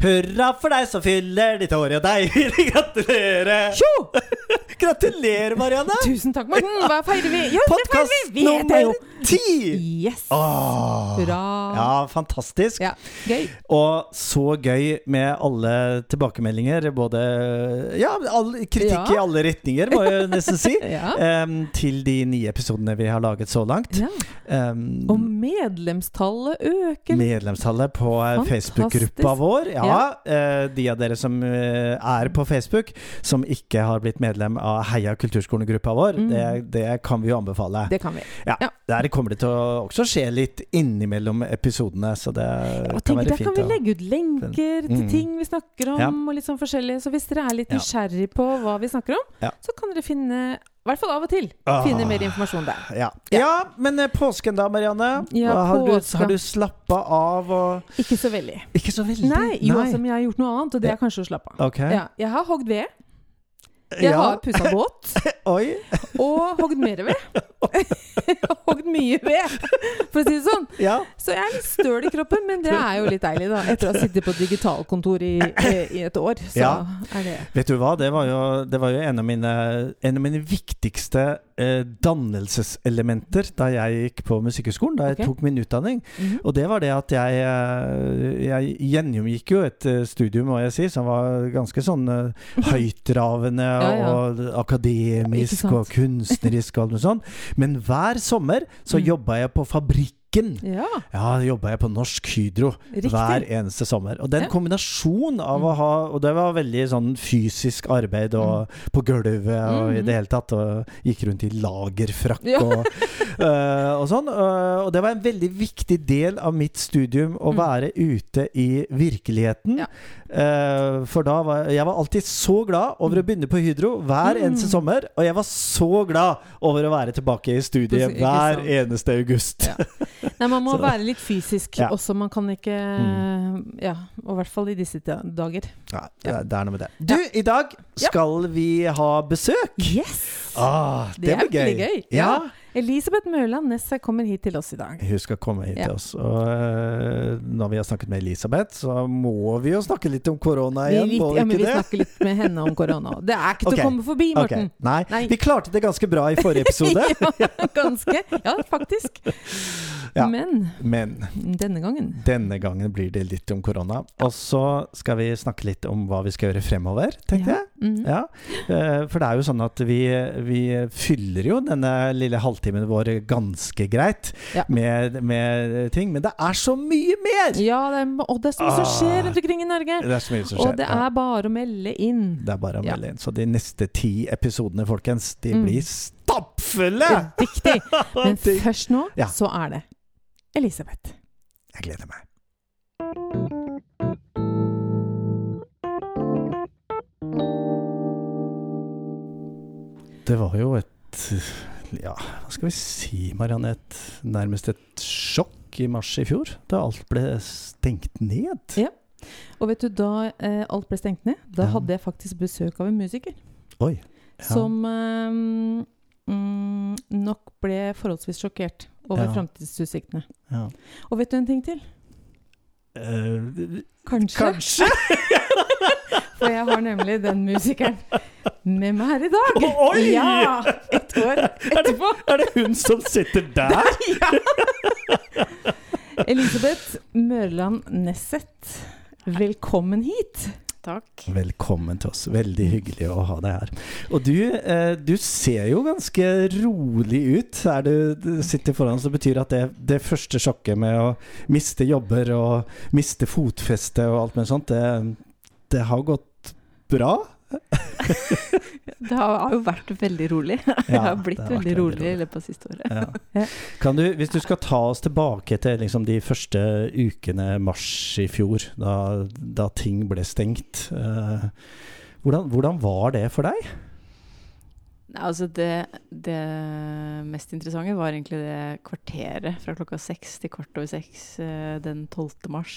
Hurra for deg som fyller ditt år, og deg vil vi gratulere! Tjo! Gratulerer, Marianne! Tusen takk, Morten. Hva feirer vi? Ja, Podkast nummer ti! Yes. Åh. Hurra. Ja, fantastisk. Ja, gøy. Og så gøy med alle tilbakemeldinger. Både Ja, all, kritikk Ja. i alle retninger, må jeg nesten si. Ja. um, til de nye episodene vi har laget så langt. Em, Og medlemstallet øker. Medlemstallet på eh, Facebook-gruppa vår. Ja, eh, De av dere som uh, er på Facebook, som ikke har blitt medlem av Heia kulturskolen-gruppa vår, Mm. det, det kan vi jo anbefale. Det kan vi. ja. ja. Der kommer det til å også skje litt innimellom episodene, så det ja, kan være der kan vi legge ut lenker til Mm. ting vi snakker om, og litt sånn forskjellig. Så hvis dere er litt nysgjerrig på hva vi snakker om, så kan dere finne, i hvert fall av og til, Ah. finne mer informasjon der. Ja. ja, men eh, påsken da, Marianne? Ja, har, du, har du slappa av og Ikke så veldig. Ikke så veldig? Nei, jo, altså, men jeg har gjort noe annet, og det er kanskje å slappe av. Okay. Ja, jeg har hogd ved. Jeg Ja. har pussa båt. Og hogd mer ved. Jeg har hogd mye ved, for å si det sånn. Ja. Så jeg er litt støl i kroppen, men det er jo litt deilig, da. Etter å ha sittet på digitalkontor i, i et år. Så Ja. er det Vet du hva, det var jo, det var jo en, av mine, en av mine viktigste eh, dannelseselementer da jeg gikk på Musikkhøgskolen, da jeg okay. tok min utdanning. Mhm. Og det var det at jeg, eh, jeg gjennomgikk jo et eh, studium, må jeg si, som var ganske sånn eh, høytravende Ja, og akademisk og kunstnerisk og alt noe sånt. Men hver sommer så Mm. jobba jeg på fabrikken. Ja, Ja, jobba jeg på Norsk Hydro riktig. hver eneste sommer. Og den Ja. kombinasjonen av å Mm. ha Og det var veldig sånn fysisk arbeid og på gulvet og i Mm. det hele tatt. Og gikk rundt i lagerfrakk Ja. og, uh, og sånn. Uh, og det var en veldig viktig del av mitt studium å Mm. være ute i virkeligheten. Eh, for da var jeg var alltid så glad over å begynne på Hydro hver Mm. eneste sommer. Og jeg var så glad over å være tilbake i studiet hver eneste august. Ja. Nei, man må Så- være litt fysisk Ja. også. Man kan ikke Mm. Ja, og i hvert fall i disse dager. Ja, Ja. det er noe med det. Du, i dag Ja. skal vi ha besøk. Yes! Ah, det, Det blir gøy. gøy. Ja. Elisabeth Mørland Nesse kommer hit til oss i dag. Hun skal komme hit Ja. til oss. Og øh, når vi har snakket med Elisabeth, så må vi jo snakke litt om korona Vi, igjen, litt, vi ja, men vi det? snakker litt med henne om korona. Det er ikke til okay. å komme forbi, Morten. Morten. Nei. Nei. Vi klarte det ganske bra i forrige episode, ja, ganske. Ja, faktisk. Ja. Men men denne gangen denne gangen blir det litt om korona. Og så skal vi snakke litt om hva vi skal gjøre fremover, tenkte jeg. Mhm. Ja, eh, for det er jo sånn at vi, vi fyller jo denne lille halvtimen vår ganske greit Ja. med, med ting, men det er så mye mer! Ja, det er, og det er så mye som skjer rundt omkring i Norge. Det er så mye som skjer. Og det ja. er bare å melde inn. Det er bare å Ja. melde inn. Så de neste ti episodene, folkens, de Mm. blir stappfulle! Riktig. Men først nå, Ja. så er det Elisabeth. Jeg gleder meg. Det var jo et Ja, hva skal vi si, Marianne? Et, nærmest et sjokk i mars i fjor, da alt ble stengt ned. Ja. Og vet du, da eh, alt ble stengt ned, da Ja. hadde jeg faktisk besøk av en musiker. Oi. Ja. Som eh, mm, nok ble forholdsvis sjokkert over Ja. framtidsutsiktene. Ja. Og vet du en ting til? Eh, Kanskje. kanskje? For jeg har nemlig den musikeren med meg her i dag. Oi! Ja! Et år etterpå. Er det hun som sitter der? Elisabeth Mørland Nesset, velkommen hit. Takk. Velkommen til oss. Veldig hyggelig å ha deg her. Og du, eh, du ser jo ganske rolig ut. Er du, du sitter foran det betyr at det, det første sjokket med å miste jobber og miste fotfeste og alt med sånt, det, det har gått bra? Det har jo vært veldig rolig. det Ja, har blitt det har veldig veldig rolig i løpet av siste året. Ja. Ja. Kan du, hvis du skal ta oss tilbake til liksom de første ukene mars i fjor, da, da ting ble stengt. Uh, hvordan, hvordan var det for deg? Nei, altså det, det mest interessante var egentlig det kvarteret fra klokka seks til kvart over seks eh, den 12. mars.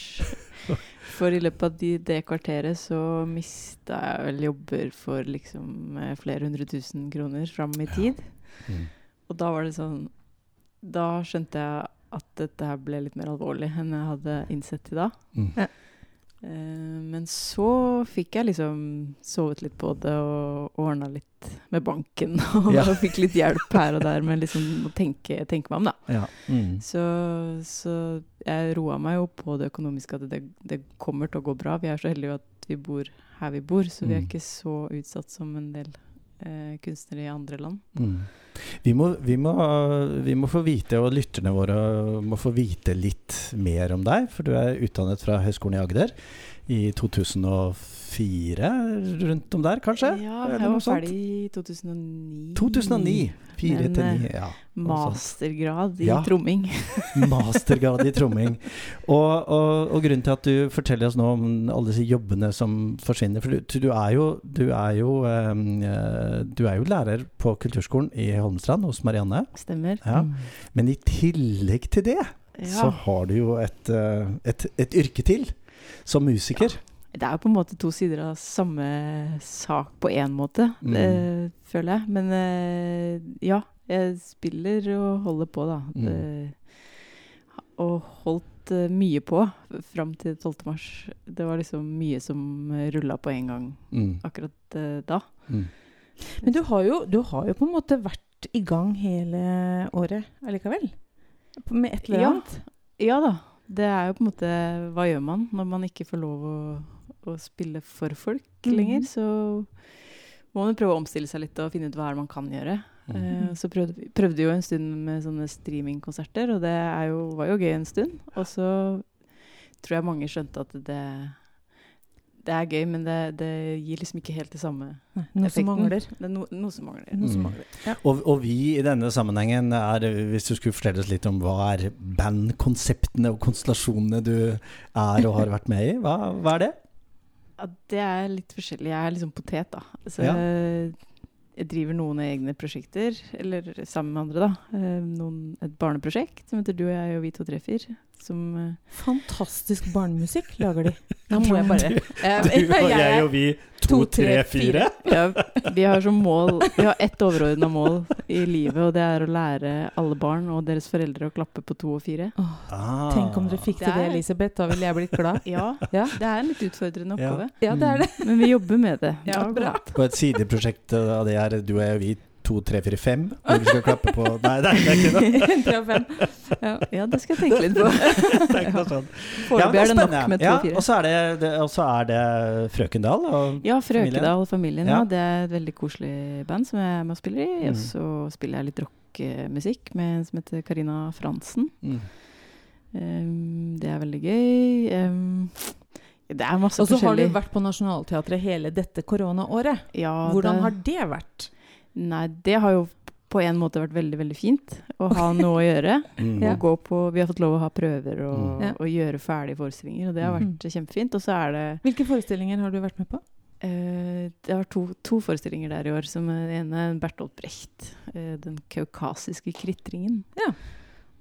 For i løpet av de, det kvarteret så mista jeg vel jobber for liksom eh, flere hundre tusen kroner fram i tid. Mm. Og da var det sånn Da skjønte jeg at dette her ble litt mer alvorlig enn jeg hadde innsett til da. Mm. Eh, men så fikk jeg liksom sovet litt på det og ordna litt med banken. Og Ja. fikk litt hjelp her og der med liksom å tenke, tenke meg om, da. Ja. Mm. Så, så jeg roa meg jo på det økonomiske, at det, det kommer til å gå bra. Vi er så heldige at vi bor her vi bor, så vi er Mm. ikke så utsatt som en del eh, kunstnere i andre land. Mm. Vi, må, vi, må, vi må få vite, og lytterne våre må få vite litt mer om deg. For du er utdannet fra Høgskolen i Agder i 2004, rundt om der kanskje? Ja, jeg var ferdig i 2009. 2009. 4 Men, til ni, ja. Mastergrad i Ja. tromming. Mastergrad i tromming. Og, og, og grunnen til at du forteller oss nå om alle disse jobbene som forsvinner For du, du er jo, du er jo, um, du er jo lærer på kulturskolen i Holmestrand hos Marianne. Stemmer. Ja. Mm. Men i tillegg til det, så har du jo et, eh, et, et yrke til. Som musiker. Det er jo på en måte to sider av samme sak på én måte, Mm. eh, føler jeg. Men eh, ja, jeg spiller og holder på, da. Mm. Det, og holdt uh, mye på fram til 12. mars. Det var liksom mye som rulla på en gang Mm. akkurat uh, da. Mm. Men du har, jo, du har jo på en måte vært i gang hele året allikevel? Med et eller Ja. annet? Ja da. Det er jo på en måte Hva gjør man når man ikke får lov å, å spille for folk Mhm. lenger? Så må man prøve å omstille seg litt og finne ut hva er det man kan gjøre. Mm. Uh, så prøvde vi prøvde jo en stund med sånne streamingkonserter, og det er jo, var jo gøy en stund. Og så tror jeg mange skjønte at det, det er gøy, men det, det gir liksom ikke helt det samme Nei, noe som effekten. mangler. Det er no, noe som mangler. Noe som Mm. mangler. Ja. Og, og vi i denne sammenhengen er, hvis du skulle fortelle oss litt om hva er bandkonseptene og konstellasjonene du er og har vært med i, hva, hva er det? Ja, det er litt forskjellig. Jeg er liksom potet, da. Så Ja. jeg driver noen egne prosjekter, eller sammen med andre, da. Eh, Noen, et barneprosjekt som heter Du og jeg og vi to tre fire. Som eh, Fantastisk barnemusikk lager de. Da må jeg bare Du og jeg og vi, to, tre, fire. ja, Vi har som mål Vi har ett overordna mål i livet, og det er å lære alle barn og deres foreldre å klappe på to og fire. Åh, Ah. Tenk om dere fikk til Det det, er- Elisabeth. Da ville jeg blitt glad. Ja, Ja, det er en litt utfordrende oppgave. ja det er det. Men vi jobber med det. Ja, bra. Og et sideprosjekt av det er du og jeg og vi, to, tre, fire, fem. Hvor vi skal klappe på Nei, det er ikke noe. Tre og fem. Ja. Ja, det skal jeg tenke litt på. Det er ikke noe sånn. Ja, Foreløpig er det nok med to og fire. og så er det, det, og så er det Frøkendal. Og, Ja, Frøkendal og familien. Ja. Det er et veldig koselig band som jeg er med og spiller i. Mm. Og så spiller jeg litt rockemusikk med en som heter Karina Fransen. mm. Um, det er veldig gøy. Um, det er masse Og så har du vært på Nationaltheatret hele dette koronaåret. Ja, Hvordan det, har det vært? Nei, det har jo på en måte vært veldig, veldig fint. Å ha noe å gjøre. Mm. Og gå på Vi har fått lov å ha prøver og, Mm. og, og gjøre ferdige forestillinger, og det har Mm. vært kjempefint. Og så er det Hvilke forestillinger har du vært med på? Uh, det har vært to, to forestillinger der i år. Som Den ene er Bertolt Brecht, uh, 'Den kaukasiske kritringen'. Ja.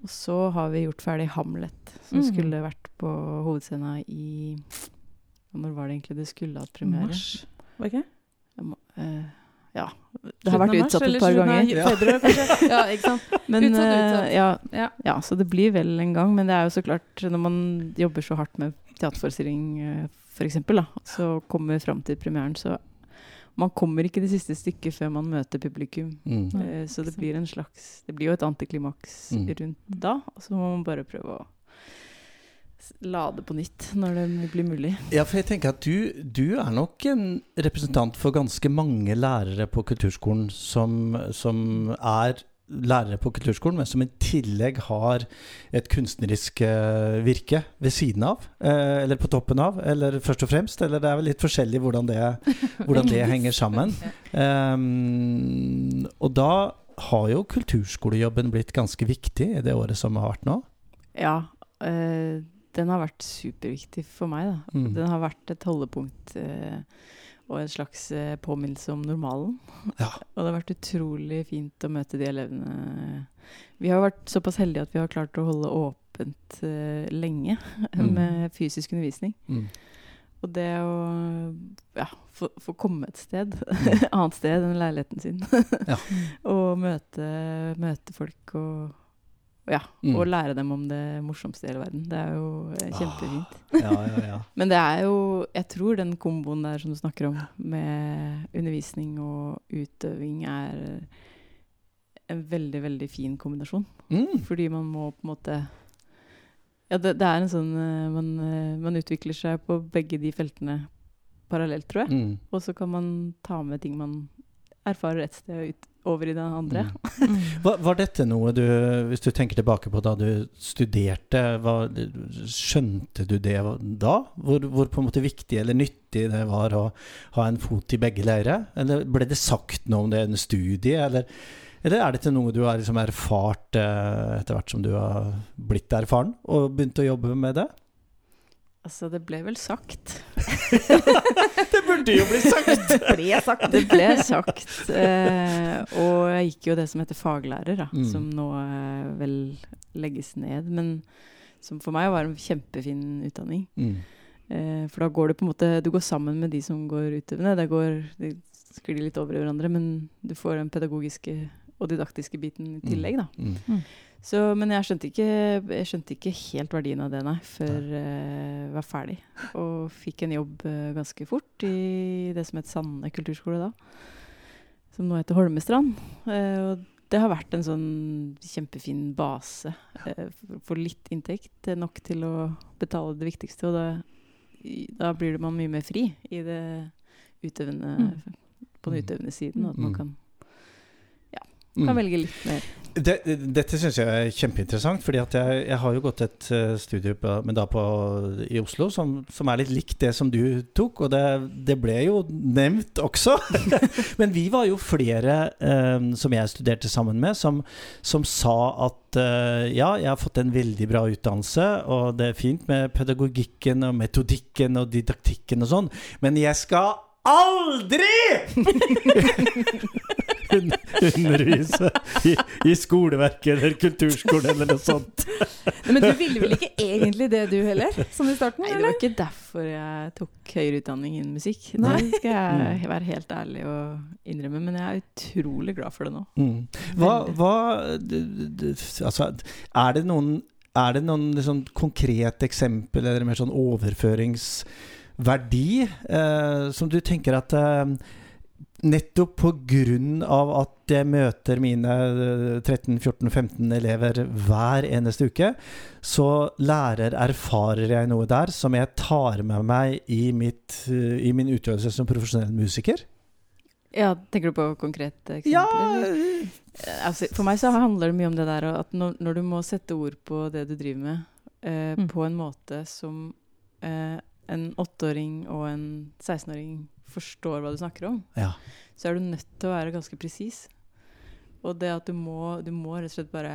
Og så har vi gjort ferdig Hamlet, som Mhm. skulle vært på hovedscena i Når var det egentlig det skulle hatt premiere? Mars? Var det ikke? Jeg må- eh, ja. Det har vært utsatt et par ganger. Kanskje? Ja, ikke sant? Men, Utsatt, eh, utsatt. Ja, Ja. ja, så det blir vel en gang. Men det er jo så klart, når man jobber så hardt med teaterforestilling f.eks., så kommer fram til premieren, så man kommer ikke det siste stykket før man møter publikum. Mm. Eh, Så det blir en slags Det blir jo et antiklimaks Mm. rundt da. Og så må man bare prøve å lade på nytt når det blir mulig. Ja, for jeg tenker at du, du er nok en representant for ganske mange lærere på kulturskolen som, som er lærere på kulturskolen, men som i tillegg har et kunstnerisk eh, virke ved siden av, eh, eller på toppen av, eller først og fremst. Eller det er vel litt forskjellig hvordan det, hvordan det henger sammen. Um, og da har jo kulturskolejobben blitt ganske viktig i det året som har vært nå. Ja. eh, den har vært superviktig for meg, da. Mm. Den har vært et holdepunkt eh, og en slags eh, påminnelse om normalen. Ja. Og det har vært utrolig fint å møte de elevene. Vi har vært såpass heldige at vi har klart å holde åpent eh, lenge Mm. med fysisk undervisning. Mm. Og det å ja, få, få komme et sted, annet sted enn leiligheten sin, Ja. og møte, møte folk og, ja, Mm. og lære dem om det morsomste i hele verden. Det er jo kjempefint. kjempefint. Ja, ja, ja. Men det er jo Jeg tror den komboen der som du snakker om, med undervisning og utøving, er en veldig, veldig fin kombinasjon. Mm. Fordi man må på en måte Ja, det, det er en sånn eh, man, eh, man utvikler seg på begge de feltene parallelt, tror jeg. Mm. Og så kan man ta med ting man erfarer et sted og ut, over i det andre. Mm. Var, var dette noe du, hvis du tenker tilbake på da du studerte, var, skjønte du det da? Hvor, hvor på en måte viktig eller nyttig det var å ha en fot i begge leirer? Eller ble det sagt noe om det i en studie, eller, eller er dette noe du har liksom erfart eh, etter hvert som du har blitt erfaren og begynt å jobbe med det? Altså, det ble vel sagt. Det burde jo bli sagt! Ble sagt. Det ble sagt. Eh, og jeg gikk jo det som heter faglærer, da, Mm. som nå eh, vel legges ned. Men som for meg var en kjempefin utdanning. Mm. Eh, for da går du på en måte Du går sammen med de som går utøvende. Det går de sklir litt over i hverandre, men du får den pedagogiske og didaktiske biten i tillegg, da. Mm. Så, men jeg skjønte, ikke, jeg skjønte ikke helt verdien av det, nei, før eh, jeg var ferdig. Og fikk en jobb eh, ganske fort i det som het Sande kulturskole da. Som nå heter Holmestrand. Eh, og det har vært en sånn kjempefin base eh, for, litt inntekt. Nok til å betale det viktigste. Og da, da blir man mye mer fri i det utøvende, på den utøvende siden. At man Mm. kan, Mm. kan velge litt mer. Det, dette syns jeg er kjempeinteressant, fordi jeg, jeg har jo gått et uh, studie på, på, i Oslo som, som er litt likt det som du tok, og det, det ble jo nevnt også. men vi var jo flere eh, som jeg studerte sammen med, som, som sa at eh, ja, jeg har fått en veldig bra utdannelse, og det er fint med pedagogikken og metodikken og didaktikken og sånn, men jeg skal aldri undervise i, i skoleverket eller kulturskolen eller noe sånt. Men du ville vel ikke egentlig det du heller, som i starten? Nei, det var ikke derfor jeg tok høyere utdanning innen musikk. Nei. Det skal jeg være helt ærlig og innrømme, men jeg er utrolig glad for det nå. Mm. Hva, hva Altså, er det noen, er det noen liksom konkrete eksempel eller mer sånn overføringsverdi eh, som du tenker at eh, Nettopp på grunn av at jeg møter mine eh, 13-14-15 elever hver eneste uke, så lærer, erfarer jeg noe der som jeg tar med meg i, mitt, eh, i min utøvelse som profesjonell musiker. Ja, Tenker du på konkrete eksempler? Ja. Eh, Altså, for meg så handler det mye om det der at når, når du må sette ord på det du driver med, eh, Mm. på en måte som eh, en åtteåring og en 16-åring forstår hva du snakker om, ja. så er du nødt til å være ganske presis. Og det at du må, du må rett og slett bare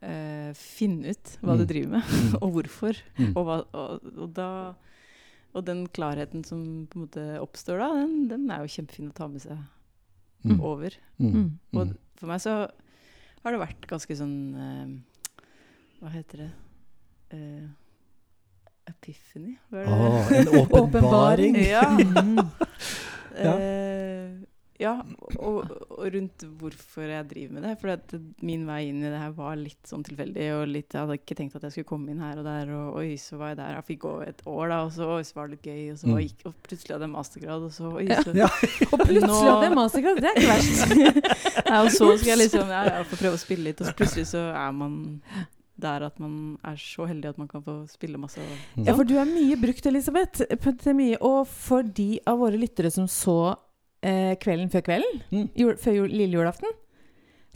eh, finne ut hva Mm. du driver med, Mm. og hvorfor. Mm. Og, hva, og, og, da, og den klarheten som på en måte oppstår da, den, den er jo kjempefin å ta med seg Mm. over. Mm. Mm. Og for meg så har det vært ganske sånn eh, Hva heter det? Eh, epiphany? Åh, en åpenbaring. Ja. Mm. Ja. Eh, ja, og, og rundt hvorfor jeg driver med det. For at min vei inn i det her var litt sånn tilfeldig. og litt, Jeg hadde ikke tenkt at jeg skulle komme inn her og der, og oi, så var jeg der. Jeg fikk gå et år, da, og så, oi, så var det litt gøy. Og så var, Mm. gikk, og plutselig hadde jeg mastergrad, og så oi, så Ja. Og plutselig Nå- hadde jeg mastergrad. Det er ikke verst. ja, Og så skal jeg liksom ja, ja, få prøve å spille litt, og så plutselig så er man der at man er så heldig at man kan få spille masse. Ja, for du er mye brukt, Elisabeth. mye. Og for de av våre lyttere som så eh, Kvelden før kvelden, Mm. jul, før jul, lille julaften,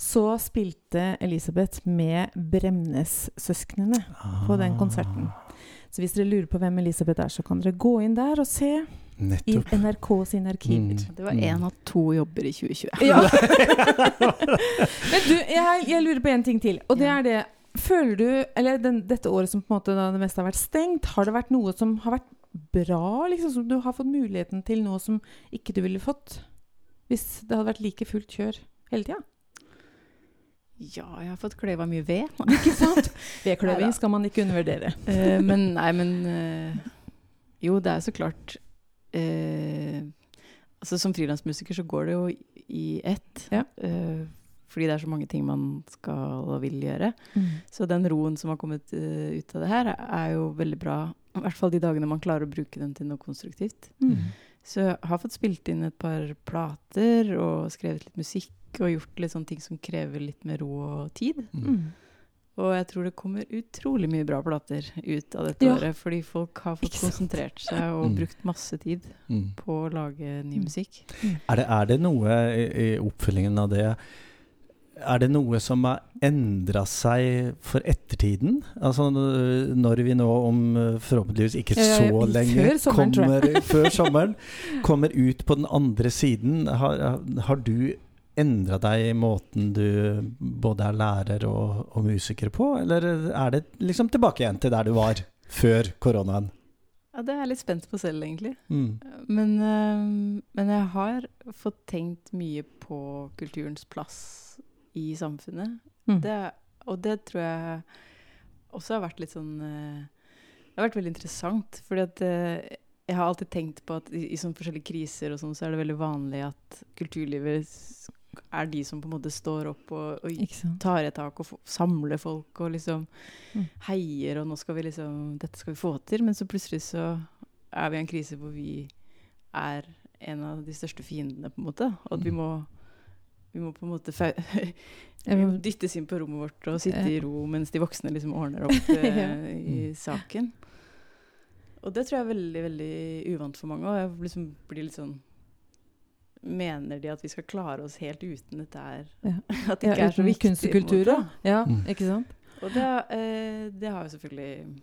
så spilte Elisabeth med Bremnes-søsknene på den konserten. Så hvis dere lurer på hvem Elisabeth er, så kan dere gå inn der og se i NRK sine arkiver. Mm. det var én av to jobber i 2020. Ja. Men du, jeg, jeg lurer på en ting til. Og det Ja. er det Føler du, eller den, dette året som på en måte det meste har vært stengt, har det vært noe som har vært bra? Liksom, som du har fått muligheten til noe som ikke du ville fått hvis det hadde vært like fullt kjør hele tida? Ja, jeg har fått kløyva mye ved. Ikke sant? Vedkløyving skal man ikke undervurdere. uh, men nei, men uh, Jo, det er så klart uh, Altså Som frilansmusiker så går det jo i ett. Ja. Fordi det er så mange ting man skal og vil gjøre. Mm. Så den roen som har kommet uh, ut av det her, er jo veldig bra. I hvert fall de dagene man klarer å bruke den til noe konstruktivt. Mm. Så jeg har fått spilt inn et par plater og skrevet litt musikk og gjort litt sånne ting som krever litt mer ro og tid. Mm. Og jeg tror det kommer utrolig mye bra plater ut av dette Ja. året, fordi folk har fått konsentrert seg og Mm. brukt masse tid Mm. på å lage ny Mm. musikk. Er det, er det noe i, i oppfølgingen av det Er det noe som har endra seg for ettertiden? Altså når vi nå om eh, forhåpentligvis ikke så ja, lenge før sommeren, kommer, før sommeren kommer ut på den andre siden, har, har du endra deg i måten du både er lærer og, og musiker på, eller er det liksom tilbake igjen til der du var før koronaen? Ja, det er jeg litt spent på selv, egentlig. Mm. Men, eh, men jeg har fått tenkt mye på kulturens plass i samfunnet. Mm. Det, og det tror jeg også har vært litt sånn eh, Det har vært veldig interessant. Fordi at eh, jeg har alltid tenkt på at i, i sånne forskjellige kriser og sånn, så er det veldig vanlig at kulturlivet er de som på en måte står opp og, og tar et tak og samler folk og liksom Mm. heier, og nå skal vi liksom Dette skal vi få til. Men så plutselig så er vi i en krise hvor vi er en av de største fiendene, på en måte. Og at vi Mm. må vi må på en måte fe vi må dyttes inn på rommet vårt og sitte i ro mens de voksne liksom ordner opp eh, i saken. Og det tror jeg er veldig veldig uvant for mange. Og jeg liksom blir litt sånn Mener de at vi skal klare oss helt uten dette her? Ja. At det Ja, ikke er så viktig? kunst og kultur, da. Ja, Mm. ikke sant? Og det, eh, det har jo selvfølgelig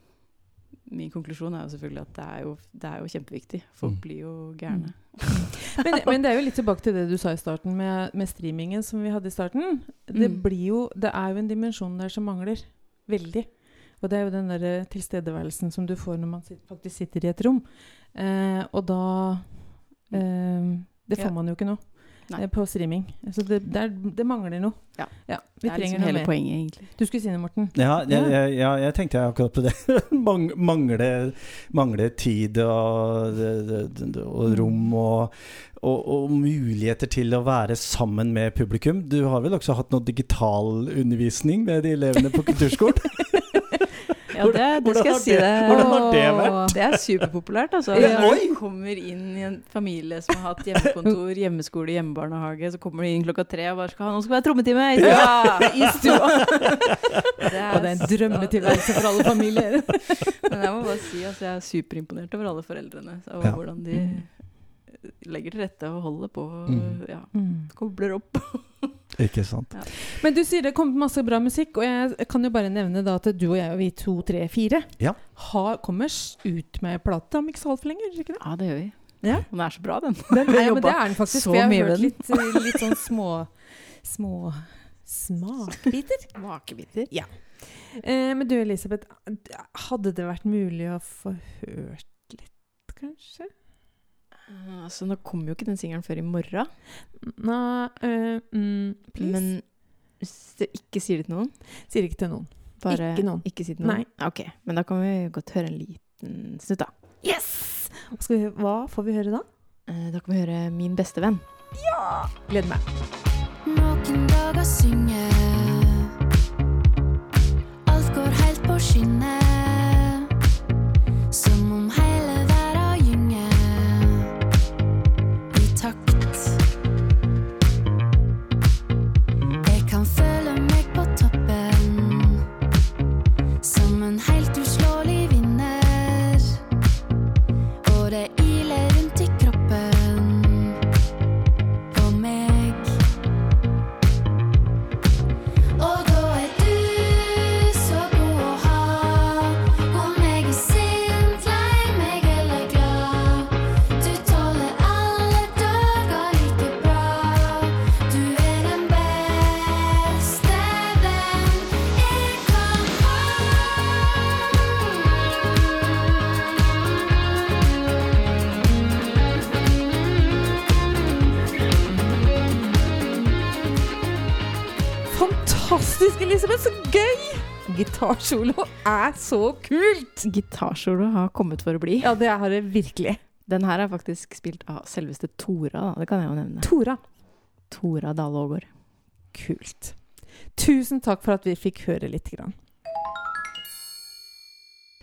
Min konklusjon er jo selvfølgelig at det er jo, det er jo kjempeviktig. Folk Mm. blir jo gærne. Men, men det er jo litt tilbake til det du sa i starten med, med streamingen som vi hadde i starten. Det, Mm. blir jo, det er jo en dimensjon der som mangler veldig. Og det er jo den der tilstedeværelsen som du får når man faktisk sitter i et rom. Eh, og da eh, Det får Ja. man jo ikke nå Nei. eh, på streaming. Så det, det, er, det mangler noe. Ja. vi Det er trenger liksom hele mer. poenget, egentlig. Du skulle si noe, Morten? Ja, jeg, jeg, jeg, jeg tenkte akkurat på det. Mang, mangle, mangle tid og, og rom og, og, og muligheter til å være sammen med publikum. Du har vel også hatt noe digital undervisning med de elevene på kulturskolen? Ja, det, det skal jeg si det- det. hvordan har det vært? Det er superpopulært, altså. Når du kommer inn i en familie som har hatt hjemmekontor, hjemmeskole, hjemmebarnehage, så kommer de inn klokka tre og bare skal ha Nå skal vi ha trommetime! i stua!» Ja, i stua! Det Og det er en drømmetilværelse for alle familier. Men jeg må bare si altså, jeg er superimponert over alle foreldrene. Og Ja. hvordan de legger til rette og holder på. Mm. Ja, Mm. kobler opp. Ikke sant. Men du sier det kom masse bra musikk, og jeg kan jo bare nevne da at du og jeg og vi to, tre, fire Ja. har, kommer ut med plate om ikke så altfor lenge, ikke det? Ja, det gjør vi. Ja. Den er så bra, den. Den, Nei, men det er den faktisk, så for jeg har hørt litt, eh, litt sånn små Små smakbiter. Makebiter. Eh, men du Elisabeth, hadde det vært mulig å få hørt litt, kanskje? Uh, altså, nå kommer jo ikke den singelen før i morgen. Nei, uh, mm, please. Men ikke sier det til noen Sier ikke til noen. Bare Ikke noen. Ikke si det til noen? Nei. Ok, men da kan vi godt høre en liten snutt, da. Yes! Skal vi, hva får vi høre da? Uh, Da kan vi høre Min beste venn. Ja! Gleder meg. Noen dager synger Alt går helt på skinner Gitarsolo er så kult! Gitarsolo har kommet for å bli. Ja, det har det virkelig. Den her er faktisk spilt av selveste Tora, da. det kan jeg jo nevne. Tora. Tora Dale Aagaard. kult. Tusen takk for at vi fikk høre litt. Grann.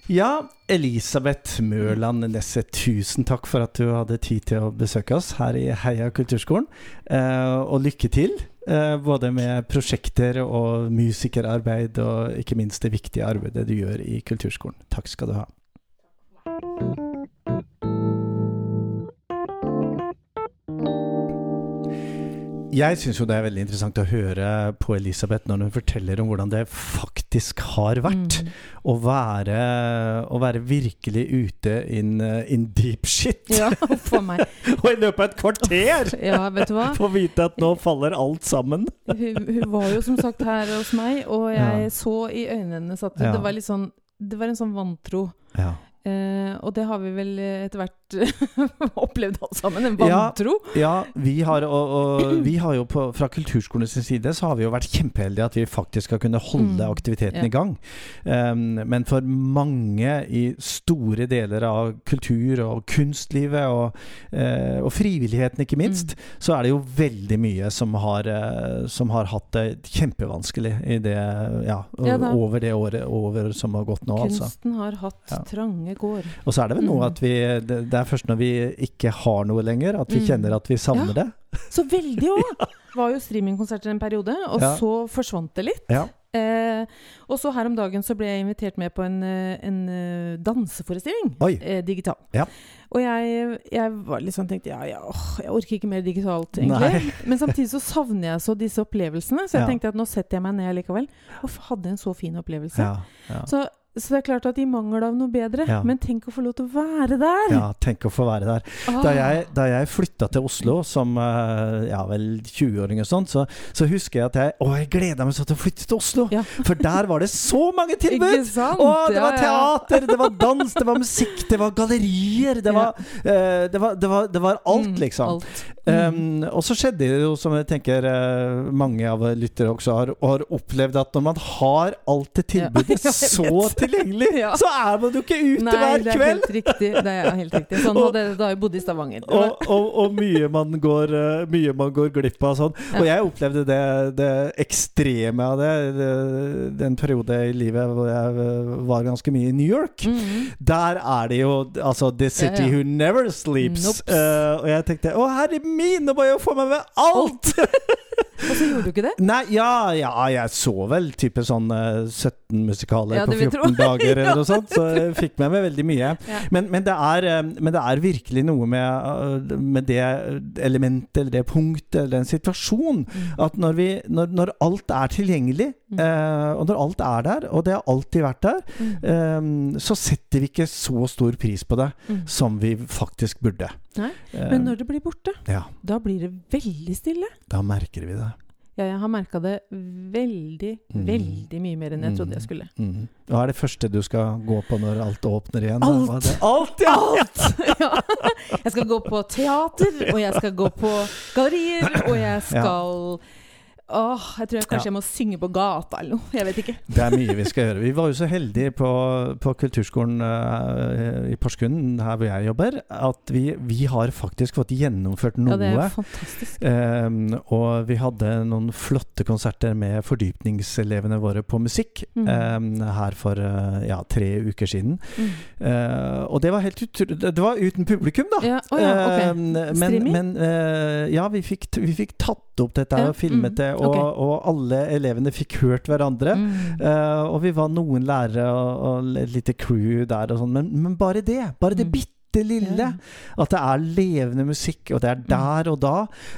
Ja, Elisabeth Mørland Nesset, tusen takk for at du hadde tid til å besøke oss her i Heia kulturskolen. Eh, og lykke til, både med prosjekter og musikerarbeid, og ikke minst det viktige arbeidet du gjør i kulturskolen. Takk skal du ha. Jeg syns jo det er veldig interessant å høre på Elisabeth når hun forteller om hvordan det faktisk har vært Mm. å, være, å være virkelig ute in, uh, in deep shit. Ja. Og i løpet av et kvarter Ja, vet du hva? få vite at nå faller alt sammen. Hun, hun var jo som sagt her hos meg, og jeg Ja. så i øynene hennes at det var litt sånn Det var en sånn vantro. Ja. Eh, og det har vi vel etter hvert opplevd alle sammen. En vantro. Ja, vi har, og, og vi har jo på, fra kulturskolenes side så har vi jo vært kjempeheldige at vi faktisk har kunnet holde Mm, aktiviteten ja. i gang. Um, men for mange i store deler av kultur- og kunstlivet, og, uh, og frivilligheten ikke minst, Mm. så er det jo veldig mye som har, uh, som har hatt det kjempevanskelig i det, ja, Ja over det året over som har gått nå, altså. Kunsten har hatt Ja. Trange går. Og så er det vel noe Mm. at vi det, det er først når vi ikke har noe lenger, at vi Mm. kjenner at vi savner Ja. det. Så veldig òg! Var jo streamingkonserter en periode, og Ja. så forsvant det litt. Ja. Eh, og så her om dagen så ble jeg invitert med på en, eh, en eh, danseforestilling. Eh, digital. Ja. Og jeg, jeg var litt sånn tenkte ja, ja, åh, jeg orker ikke mer digitalt, egentlig. Nei. Men samtidig så savner jeg så disse opplevelsene, så jeg Ja. tenkte at nå setter jeg meg ned likevel. Og hadde en så fin opplevelse. Ja, ja. Så, så det er klart at i mangel av noe bedre, Ja. men tenk å få lov til å være der! ja, tenk å få være der. Ah. Da jeg, da jeg flytta til Oslo som eh, ja, vel 20-åring og sånn, så, så husker jeg at jeg Å, jeg gleda meg så til å flytte til Oslo! Ja. For der var det så mange Ikke tilbud! sant? Å, det var teater, det var dans, det var musikk, det var gallerier, det var, eh, det var, det var, det var alt, Mm, liksom. Alt. Mm. Um, og så skjedde det jo, som jeg tenker uh, mange av lyttere også har, har opplevd, at når man har alt det tilbudet så vet. Tilgjengelig, Ja. så er man jo ikke ute Nei, hver det er kveld! helt riktig. Det er helt riktig. Sånn Og- hadde da jeg bodde i Stavanger. Og, og, og mye, man går, eh, mye man går glipp av sånn. Og jeg opplevde det, det ekstreme av det, det den periode i livet hvor jeg eh, var ganske mye i New York. Mhm. Der er det jo altså The City Ja, ja. Who Never Sleeps. Eh, og jeg tenkte å herre min, nå må jeg jo få meg med alt! Og så gjorde du ikke det? Nei, ja, ja, jeg så vel type sånn eh, 17 musikaler Ja, på det vil jeg 14 dager eller noe sånt, så jeg fikk med meg veldig mye. Ja. Men, men, det er, eh, men det er virkelig noe med, eh, med det elementet eller det punktet eller den situasjonen Mm. at når, vi, når, når alt er tilgjengelig, Mm. eh, og når alt er der, og det har alltid vært der, Mm. eh, så setter vi ikke så stor pris på det Mm. som vi faktisk burde. Nei, Eh, Men når det blir borte, ja, da blir det veldig stille. da merker vi det. Ja, jeg har merka det veldig, Mm. veldig mye mer enn jeg trodde jeg skulle. Mm. Hva er det første du skal gå på når alt åpner igjen? Alt. Alt, ja! Alt! ja. Jeg skal gå på teater, og jeg skal gå på gallerier, og jeg skal Åh, jeg tror jeg kanskje Ja. jeg må synge på gata eller noe. Jeg vet ikke. Det er mye vi skal gjøre. Vi var jo så heldige på, på kulturskolen uh, i Porsgrunn, her hvor jeg jobber, at vi, vi har faktisk fått gjennomført noe. Ja, det er fantastisk. Um, og vi hadde noen flotte konserter med fordypningselevene våre på musikk Mm. um, her for uh, ja, tre uker siden. Mm. Uh, og det var helt utrolig Det var uten publikum, da. Ja, oh, ja, ok. Ehm, men Streaming? men ja, vi fikk, vi fikk tatt opp dette og filmet det, mm, og, okay. og alle elevene fikk hørt hverandre. Mm. Uh, og vi var noen lærere og, og et lite crew der og sånn, men, men bare det. Bare det Mm. bitte lille. At det er levende musikk, og det er der og da.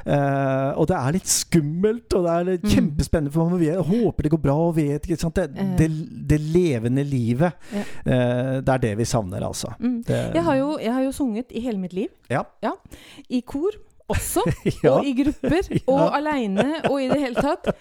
Uh, og det er litt skummelt, og det er litt Mm. kjempespennende, for man vet, håper det går bra og vet ikke sant? Det, det, det levende livet. Ja. eh, det er det vi savner, altså. Mm. Det, Jeg, har jo, jeg har jo sunget i hele mitt liv. Ja. I kor også, ja. og i grupper, Ja. og aleine, og i det hele tatt.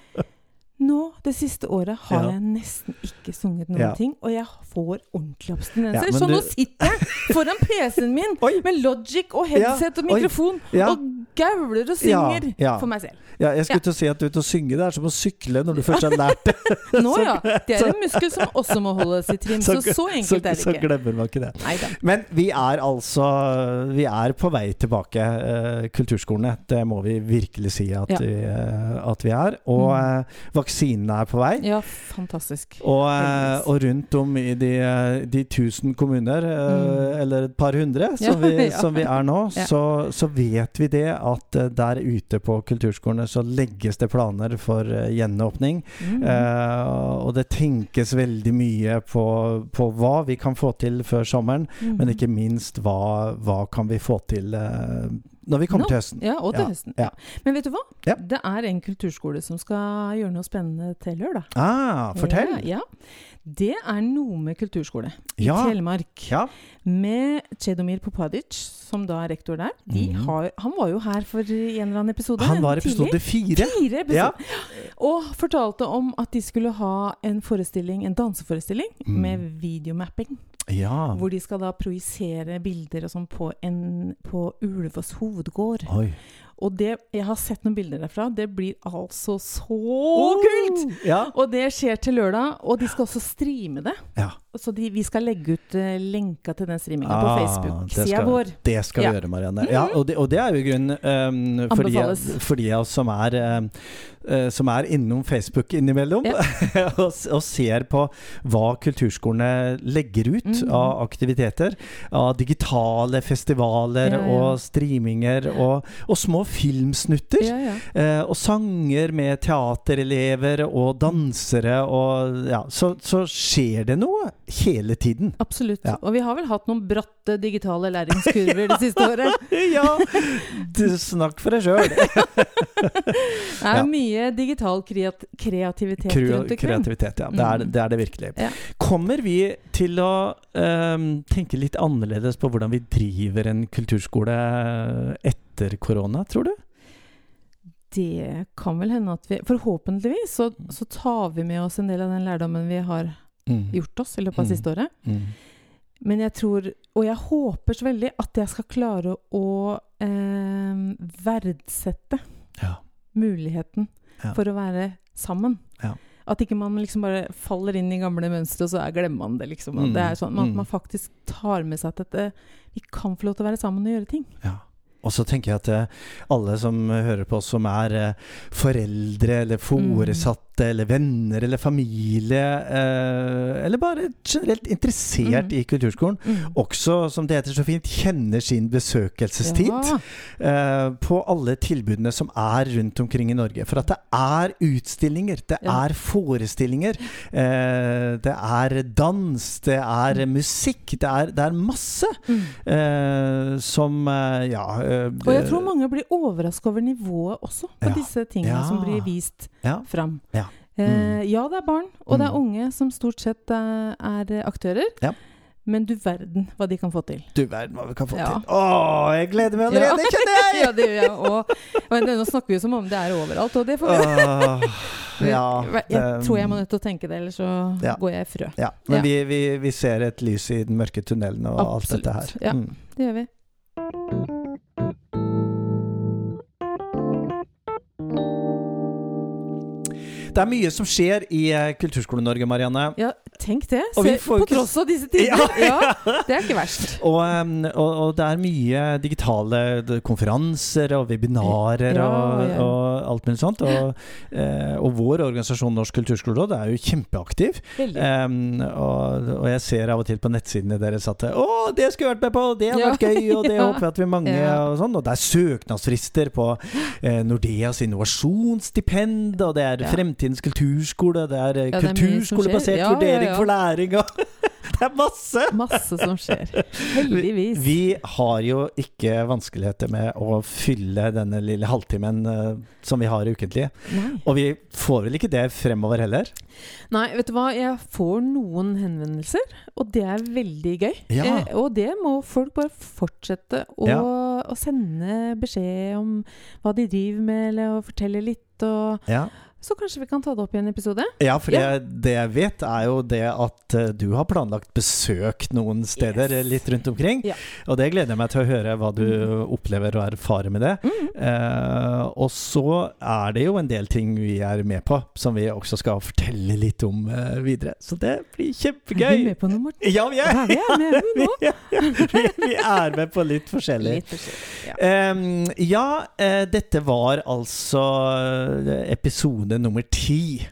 Nå, det siste året, har Ja. jeg nesten ikke sunget noen Ja. ting, og jeg får ordentlig abstinenser. Ja, så så nå sitter jeg foran PC-en min Oi. med Logic og headset og Ja, mikrofon Ja. og gauler og synger Ja, ja. for meg selv. Ja, jeg skulle til å si at ut og synge, det er som å sykle når du først har lært det. Nå Så- ja. Det er en muskel som også må holdes i trim. Så så så, enkelt er det ikke. Så glemmer man ikke det. Neida. Men vi er altså Vi er på vei tilbake, uh, kulturskolene. Det må vi virkelig si at, vi, uh, at vi er. Og eh, vaksinene er på vei. Ja, fantastisk. Og, og rundt om i de, de tusen kommuner, Mm. eller et par hundre, som, vi, som vi er nå, så, så vet vi det at eh, der ute på kulturskolene så legges det planer for eh, gjenåpning. Mm. Eh, og det tenkes veldig mye på, på hva vi kan få til før sommeren, Mm. men ikke minst hva, hva kan vi få til når vi kommer Nå. til høsten. Ja, og til Ja, høsten. ja. Men vet du hva? Ja. Det er en kulturskole som skal gjøre noe spennende til lørdag. Ah, fortell! Ja. Det er Nome kulturskole i. Telemark. Med Chedomir Popadic, som da er rektor der. De Mhm. har, han var jo her for i en eller annen episode. Han var episode fire. Fire episoder. Ja. Og fortalte om at de skulle ha en forestilling, en danseforestilling Mm. med videomapping. Ja. Hvor de skal da projisere bilder og sånn på, en- på Ulvås hovedgård. Oi. Og det, jeg har sett noen bilder derfra. Det blir altså så kult! Ja. Og det skjer til lørdag, og de skal også streame det. ja. Så de, vi skal legge ut uh, lenka til den streaminga på Ah, på Facebook-sida vår. Det skal Ja. vi gjøre, Marianne. Ja, og, det, og det er jo grunnen um, for, de, for de av oss som er, um, som er innom Facebook innimellom, og, og ser på hva kulturskolene legger ut Mhm. av aktiviteter. Av digitale festivaler Ja, ja. og streaminger og, og små filmsnutter. Ja, ja. Eh, og sanger med teaterelever og dansere og ja, så, så skjer det noe hele tiden. Absolutt. Ja. Og vi har vel hatt noen bratte digitale læringskurver det siste året. ja! Du, snakk for deg sjøl. Det er mye digital kreat kreativitet rundt omkring. Kreativitet, ja. Det er, det er det virkelig. Kommer vi til å um, tenke litt annerledes på hvordan vi driver en kulturskole etter korona, tror du? Det kan vel hende at vi Forhåpentligvis så, så tar vi med oss en del av den lærdommen vi har Mm. gjort oss i løpet av Mm. siste året. Mm. Men jeg tror, og jeg håper så veldig, at jeg skal klare å eh, verdsette Ja. muligheten Ja. for å være sammen. Ja. At ikke man liksom bare faller inn i gamle mønstre, og så er, glemmer man det, liksom. Mm, det sånn, At mm. man faktisk tar med seg at dette, vi kan få lov til å være sammen og gjøre ting. Ja. Og så tenker jeg at eh, alle som hører på oss som er eh, foreldre eller foresatte eller venner eller familie, eh, eller bare generelt interessert Mm. i kulturskolen, Mm. også, som det heter så fint, kjenner sin besøkelsestid Ja. eh, på alle tilbudene som er rundt omkring i Norge. For at det er utstillinger, det Ja. er forestillinger, eh, det er dans, det er musikk, det er, det er masse Mm. eh, som eh, Ja. eh, Og jeg tror mange blir overraska over nivået også, på Ja. disse tingene som blir vist Ja. fram. Ja. Eh, ja, det er barn, og det er Mm. unge som stort sett eh, er aktører. Ja. Men du verden hva de kan få til. Du verden hva vi kan få Ja. til. Å, jeg gleder meg allerede, kjenner jeg! ja, det gjør jeg. Og, og nå snakker vi jo som om det er overalt, og det får vi Åh, ja, Jeg tror jeg må nødt til å tenke det, ellers så Ja. går jeg i frø. ja, men Ja. Vi, vi, vi ser et lys i den mørke tunnelen og alt dette her. ja. Mm. Det gjør vi. Det er mye som skjer i eh, Kulturskole-Norge, Marianne. Ja, tenk det. Og vi Se, får på ikke- tross av disse tider. Ja. Ja, det er ikke verst. Og, og, og det er mye digitale konferanser og webinarer Ja, og, og alt mulig sånt. Og, eh, vår organisasjon Norsk kulturskoleråd er jo kjempeaktiv. Um, og, jeg ser av og til på nettsidene deres at Å, det skulle jeg vært med på! Det Ja. vært gøy! Og det håper jeg at vi mange og sånn. Og det er søknadsfrister på eh, Nordeas innovasjonsstipend, og det er Ja. Fremtidens kulturskole, det er eh, Ja, er kulturskolebasert. Ja, vurdering ja. for læring og Det er masse! Masse som skjer. Heldigvis. Vi har jo ikke vanskeligheter med å fylle denne lille halvtimen uh, som vi har ukentlig. Nei. Og vi får vel ikke det fremover heller? Nei, vet du hva. Jeg får noen henvendelser, og det er veldig gøy. Eh, og det må folk bare fortsette å, å sende beskjed om hva de driver med, eller å fortelle litt. Og Ja. Så kanskje vi kan ta det opp i en episode? Ja, for Ja. det, det jeg vet, er jo det at eh, du har planlagt besøk noen steder Yes. eh, litt rundt omkring. Ja. Og det gleder jeg meg til å høre hva du opplever og erfarer med det. Mm. Eh, og så er det jo en del ting vi er med på, som vi også skal fortelle litt om eh, videre. Så det blir kjempegøy. Er vi med på noe, Morten? Ja, vi er, Ja, vi er med nå. vi, vi, vi er med på litt forskjellig. Litt forskjellig. Ja. eh, ja, dette var altså eh, episode nummer ti.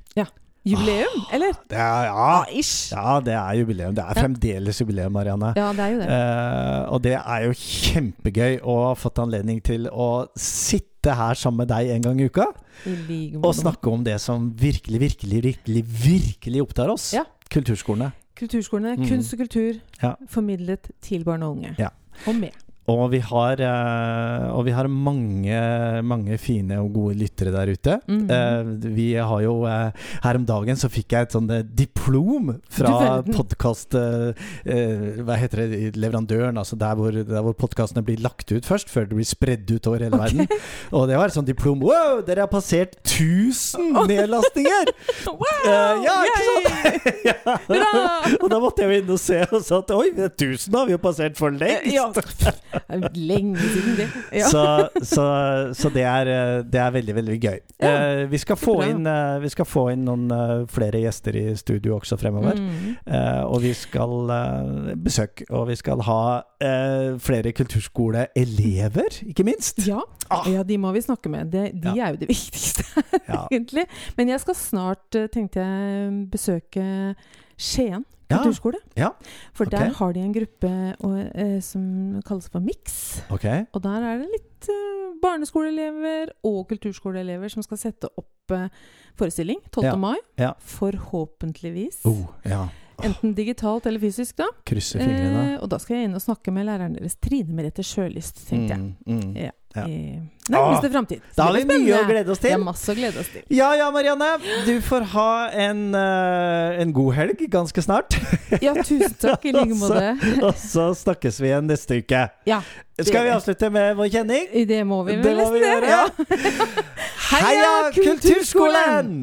Jubileum, eller? Det er, ja, ish. ja, det er jubileum. Det er Ja. fremdeles jubileum, Marianne. Ja, det er jo det. Eh, og det er jo kjempegøy å ha fått anledning til å sitte her sammen med deg en gang i uka I og snakke om det som virkelig, virkelig, virkelig, virkelig opptar oss. Ja. Kulturskolene. Kulturskolene. Mm. Kunst og kultur Ja. formidlet til barn og unge. Ja. Og med. Og vi har, eh, og vi har mange, mange fine og gode lyttere der ute. Mhm. Eh, vi har jo eh, Her om dagen så fikk jeg et sånn diplom fra podkast... hva heter det? Leverandøren, altså der hvor, der hvor podkastene blir lagt ut først, før det blir spredd ut over hele verden. Og det var et sånt diplom. Wow, dere har passert 1000 nedlastinger! Wow! Eh, ja, ikke sant? ja. Og da måtte jeg jo inn og se og sa at oi, 1000 har vi jo passert for lengst! Ja. Lenge siden det. Ja. Så, så, så det, er, eh, det er veldig, veldig gøy. Ja, Eh, vi, skal få inn, eh, vi skal få inn noen uh, flere gjester i studio også fremover. Mm. Eh, og vi skal uh, besøke, og vi skal ha eh, flere kulturskoleelever, ikke minst. Ja. Ah. ja, de må vi snakke med. De, de Ja. er jo det viktigste, egentlig. Men jeg skal snart, eh, tenkte jeg, besøke Skien Ja. kulturskole. Ja, For okay. der har de en gruppe og, eh, som kalles for Mix. Okay. Og der er det litt eh, barneskoleelever og kulturskoleelever som skal sette opp eh, forestilling 12. Ja. mai. Ja. Forhåpentligvis. Oh, ja. Enten digitalt eller fysisk, da. Krysser fingrene. Eh, og da skal jeg inn og snakke med læreren deres, Trine Merete Sjølyst, tenkte jeg. Mm, mm. Ja. Ja. I nærmeste framtid. Da har vi mye å glede oss Det til. masse å glede oss til. Ja ja, Marianne. Du får ha en, uh, en god helg ganske snart. Ja, tusen takk i like måte. Og så snakkes vi igjen neste uke. Ja, Skal vi avslutte med vår kjenning? Det må vi vel nesten gjøre. Ja. Heia Kulturskolen!